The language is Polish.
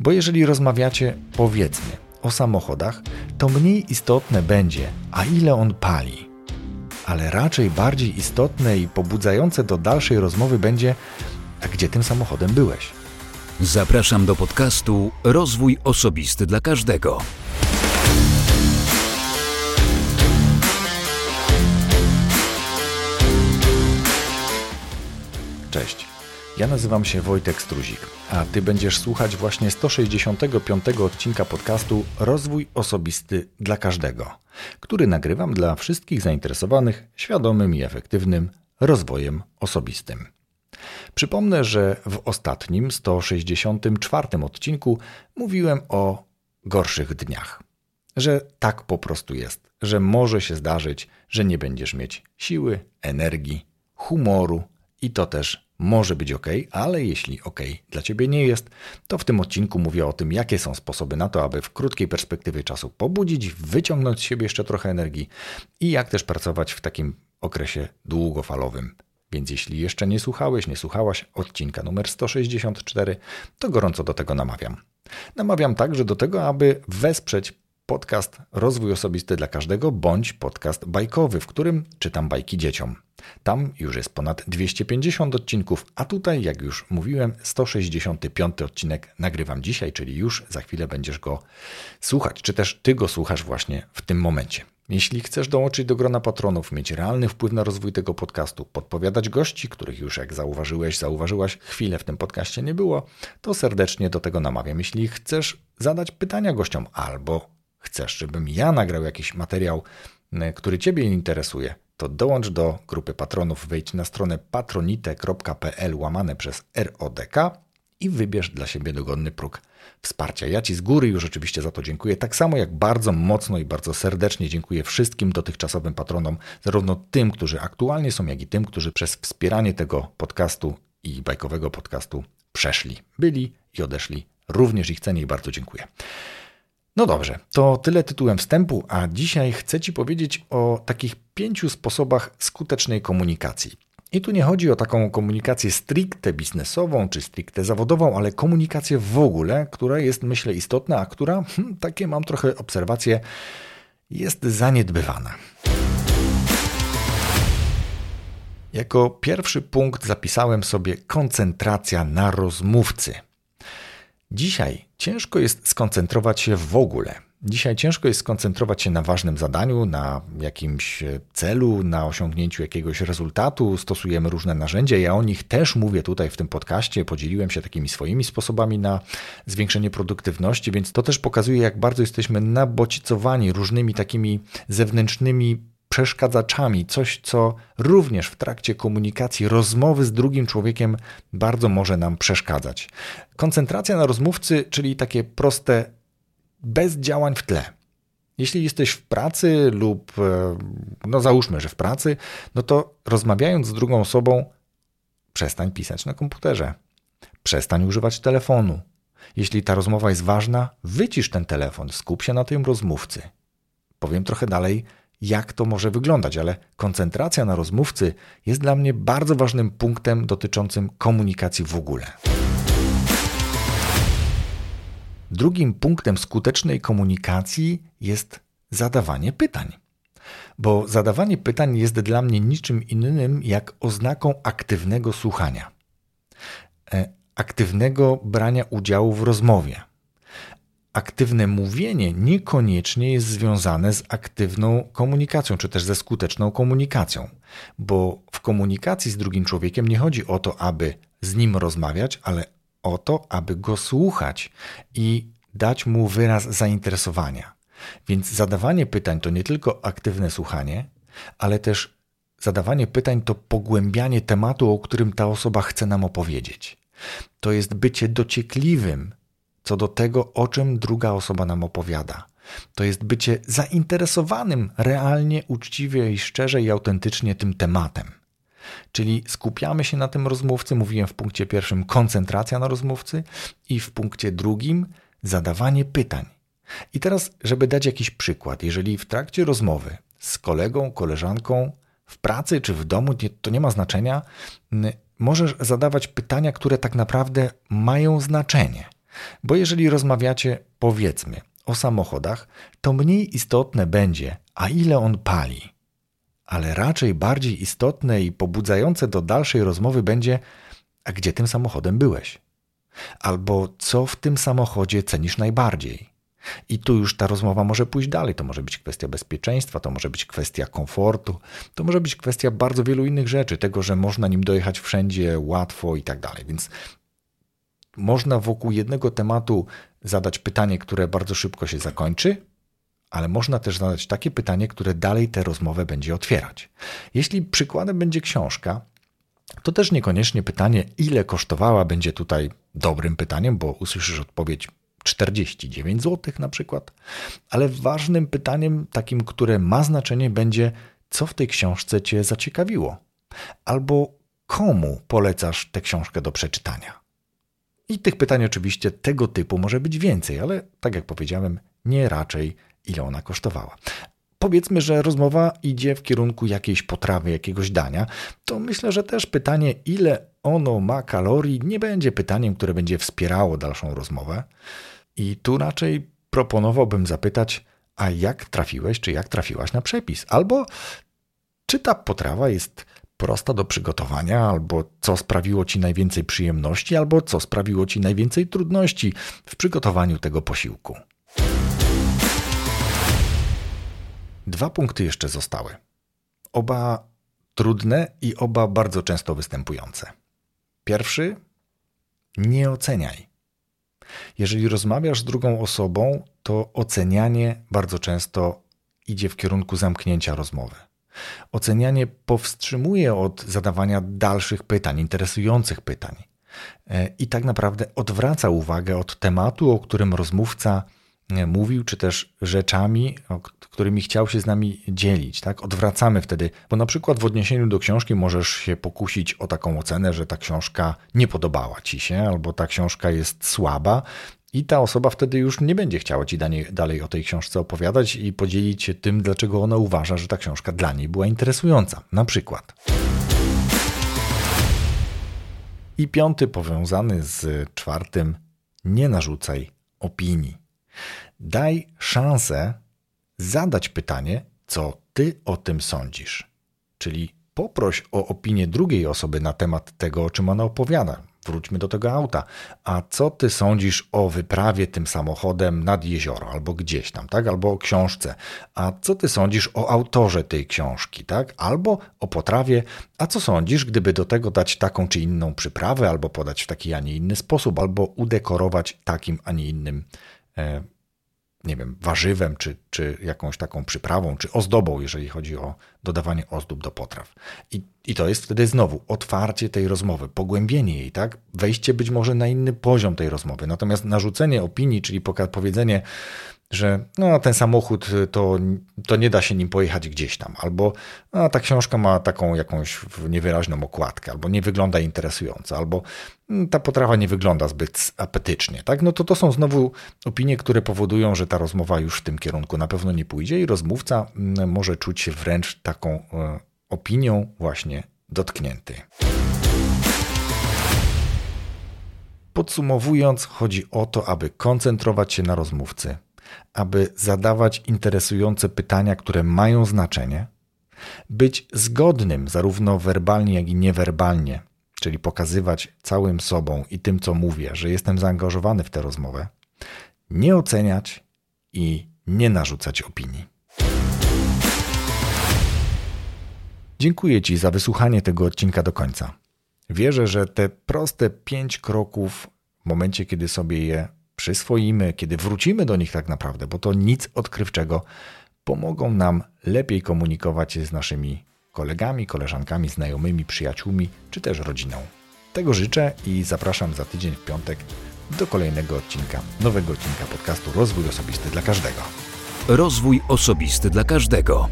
Bo jeżeli rozmawiacie, powiedzmy, o samochodach, to mniej istotne będzie, a ile on pali. Ale raczej bardziej istotne i pobudzające do dalszej rozmowy będzie, a gdzie tym samochodem byłeś. Zapraszam do podcastu Rozwój Osobisty dla Każdego. Ja nazywam się Wojtek Struzik, a Ty będziesz słuchać właśnie 165 odcinka podcastu Rozwój Osobisty dla Każdego, który nagrywam dla wszystkich zainteresowanych świadomym i efektywnym rozwojem osobistym. Przypomnę, że w ostatnim 164 odcinku mówiłem o gorszych dniach. Że tak po prostu jest, że może się zdarzyć, że nie będziesz mieć siły, energii, humoru i to też może być ok, ale jeśli ok dla ciebie nie jest, to w tym odcinku mówię o tym, jakie są sposoby na to, aby w krótkiej perspektywie czasu pobudzić, wyciągnąć z siebie jeszcze trochę energii i jak też pracować w takim okresie długofalowym. Więc jeśli jeszcze nie słuchałeś, nie słuchałaś odcinka numer 164, to gorąco do tego namawiam. Namawiam także do tego, aby wesprzeć podcast Rozwój Osobisty dla Każdego bądź podcast bajkowy, w którym czytam bajki dzieciom. Tam już jest ponad 250 odcinków, a tutaj, jak już mówiłem, 165 odcinek nagrywam dzisiaj, czyli już za chwilę będziesz go słuchać, czy też ty go słuchasz właśnie w tym momencie. Jeśli chcesz dołączyć do grona patronów, mieć realny wpływ na rozwój tego podcastu, podpowiadać gości, których już jak zauważyłeś, zauważyłaś, chwilę w tym podcaście nie było, to serdecznie do tego namawiam. Jeśli chcesz zadać pytania gościom albo chcesz, żebym ja nagrał jakiś materiał, który Ciebie interesuje, to dołącz do grupy patronów, wejdź na stronę patronite.pl łamane przez RODK i wybierz dla siebie dogodny próg wsparcia. Ja Ci z góry już oczywiście za to dziękuję, tak samo jak bardzo mocno i bardzo serdecznie dziękuję wszystkim dotychczasowym patronom, zarówno tym, którzy aktualnie są, jak i tym, którzy przez wspieranie tego podcastu i bajkowego podcastu przeszli, byli i odeszli. Również ich cenię i bardzo dziękuję. No dobrze, to tyle tytułem wstępu, a dzisiaj chcę Ci powiedzieć o takich pięciu sposobach skutecznej komunikacji. I tu nie chodzi o taką komunikację stricte biznesową czy stricte zawodową, ale komunikację w ogóle, która jest myślę istotna, a która, hmm, takie mam trochę obserwacje, jest zaniedbywana. Jako pierwszy punkt zapisałem sobie koncentracja na rozmówcy. Dzisiaj ciężko jest skoncentrować się w ogóle. Dzisiaj ciężko jest skoncentrować się na ważnym zadaniu, na jakimś celu, na osiągnięciu jakiegoś rezultatu. Stosujemy różne narzędzia. Ja o nich też mówię tutaj w tym podcaście. Podzieliłem się takimi swoimi sposobami na zwiększenie produktywności, więc to też pokazuje, jak bardzo jesteśmy nabocicowani różnymi takimi zewnętrznymi przeszkadzaczami, coś, co również w trakcie komunikacji, rozmowy z drugim człowiekiem bardzo może nam przeszkadzać. Koncentracja na rozmówcy, czyli takie proste, bez działań w tle. Jeśli jesteś w pracy lub, e, no załóżmy, że w pracy, no to rozmawiając z drugą osobą, przestań pisać na komputerze. Przestań używać telefonu. Jeśli ta rozmowa jest ważna, wycisz ten telefon, skup się na tym rozmówcy. Powiem trochę dalej, jak to może wyglądać, ale koncentracja na rozmówcy jest dla mnie bardzo ważnym punktem dotyczącym komunikacji w ogóle. Drugim punktem skutecznej komunikacji jest zadawanie pytań. Bo zadawanie pytań jest dla mnie niczym innym jak oznaką aktywnego słuchania, e, aktywnego brania udziału w rozmowie aktywne mówienie niekoniecznie jest związane z aktywną komunikacją, czy też ze skuteczną komunikacją, bo w komunikacji z drugim człowiekiem nie chodzi o to, aby z nim rozmawiać, ale o to, aby go słuchać i dać mu wyraz zainteresowania. Więc zadawanie pytań to nie tylko aktywne słuchanie, ale też zadawanie pytań to pogłębianie tematu, o którym ta osoba chce nam opowiedzieć. To jest bycie dociekliwym co do tego, o czym druga osoba nam opowiada. To jest bycie zainteresowanym realnie, uczciwie i szczerze i autentycznie tym tematem. Czyli skupiamy się na tym rozmówcy, mówiłem w punkcie pierwszym koncentracja na rozmówcy i w punkcie drugim zadawanie pytań. I teraz, żeby dać jakiś przykład, jeżeli w trakcie rozmowy z kolegą, koleżanką, w pracy czy w domu, to nie ma znaczenia, możesz zadawać pytania, które tak naprawdę mają znaczenie – Bo jeżeli rozmawiacie, powiedzmy, o samochodach, to mniej istotne będzie, a ile on pali. Ale raczej bardziej istotne i pobudzające do dalszej rozmowy będzie, a gdzie tym samochodem byłeś? Albo co w tym samochodzie cenisz najbardziej? I tu już ta rozmowa może pójść dalej. To może być kwestia bezpieczeństwa, to może być kwestia komfortu, to może być kwestia bardzo wielu innych rzeczy, tego, że można nim dojechać wszędzie łatwo i tak dalej. Więc można wokół jednego tematu zadać pytanie, które bardzo szybko się zakończy, ale można też zadać takie pytanie, które dalej tę rozmowę będzie otwierać. Jeśli przykładem będzie książka, to też niekoniecznie pytanie, ile kosztowała, będzie tutaj dobrym pytaniem, bo usłyszysz odpowiedź 49 zł na przykład, ale ważnym pytaniem, takim, które ma znaczenie, będzie, co w tej książce Cię zaciekawiło, albo komu polecasz tę książkę do przeczytania. I tych pytań oczywiście tego typu może być więcej, ale tak jak powiedziałem, nie raczej ile ona kosztowała. Powiedzmy, że rozmowa idzie w kierunku jakiejś potrawy, jakiegoś dania, to myślę, że też pytanie, ile ono ma kalorii, nie będzie pytaniem, które będzie wspierało dalszą rozmowę. I tu raczej proponowałbym zapytać, a jak trafiłeś, czy jak trafiłaś na przepis? Albo czy ta potrawa jest prosta do przygotowania, albo co sprawiło ci najwięcej przyjemności, albo co sprawiło ci najwięcej trudności w przygotowaniu tego posiłku. Dwa punkty jeszcze zostały. Oba trudne i oba bardzo często występujące. Pierwszy: nie oceniaj. Jeżeli rozmawiasz z drugą osobą, to ocenianie bardzo często idzie w kierunku zamknięcia rozmowy. Ocenianie powstrzymuje od zadawania dalszych pytań, interesujących pytań. E, I tak naprawdę odwraca uwagę od tematu, o którym rozmówca e, mówił, czy też rzeczami, którymi chciał się z nami dzielić. Tak? Odwracamy wtedy, bo na przykład w odniesieniu do książki możesz się pokusić o taką ocenę, że ta książka nie podobała ci się, albo ta książka jest słaba, i ta osoba wtedy już nie będzie chciała ci dalej o tej książce opowiadać i podzielić się tym, dlaczego ona uważa, że ta książka dla niej była interesująca. Na przykład. I piąty, powiązany z czwartym, nie narzucaj opinii. Daj szansę zadać pytanie, co ty o tym sądzisz. Czyli poproś o opinię drugiej osoby na temat tego, o czym ona opowiada. Wróćmy do tego auta. A co ty sądzisz o wyprawie tym samochodem nad jezioro albo gdzieś tam, tak? Albo o książce. A co ty sądzisz o autorze tej książki, tak? Albo o potrawie. A co sądzisz, gdyby do tego dać taką czy inną przyprawę, albo podać w taki, a nie inny sposób, albo udekorować takim, a nie innym e, nie wiem, warzywem, czy, czy jakąś taką przyprawą, czy ozdobą, jeżeli chodzi o dodawanie ozdób do potraw. I, I to jest wtedy znowu otwarcie tej rozmowy, pogłębienie jej, tak? Wejście być może na inny poziom tej rozmowy. Natomiast narzucenie opinii, czyli powiedzenie, że no, ten samochód y, to, to nie da się nim pojechać gdzieś tam, albo no, ta książka ma taką jakąś niewyraźną okładkę, albo nie wygląda interesująco, albo mm, ta potrawa nie wygląda zbyt apetycznie, tak? No to to są znowu opinie, które powodują, że ta rozmowa już w tym kierunku na pewno nie pójdzie i rozmówca mm, może czuć się wręcz taką y, opinią właśnie dotknięty. Podsumowując, chodzi o to, aby koncentrować się na rozmówcy, aby zadawać interesujące pytania, które mają znaczenie, być zgodnym zarówno werbalnie, jak i niewerbalnie, czyli pokazywać całym sobą i tym, co mówię, że jestem zaangażowany w tę rozmowę, nie oceniać i nie narzucać opinii. Dziękuję Ci za wysłuchanie tego odcinka do końca. Wierzę, że te proste pięć kroków w momencie, kiedy sobie je przyswoimy, kiedy wrócimy do nich tak naprawdę, bo to nic odkrywczego, pomogą nam lepiej komunikować się z naszymi kolegami, koleżankami, znajomymi, przyjaciółmi czy też rodziną. Tego życzę i zapraszam za tydzień w piątek do kolejnego odcinka, nowego odcinka podcastu Rozwój Osobisty dla Każdego. Rozwój Osobisty dla Każdego.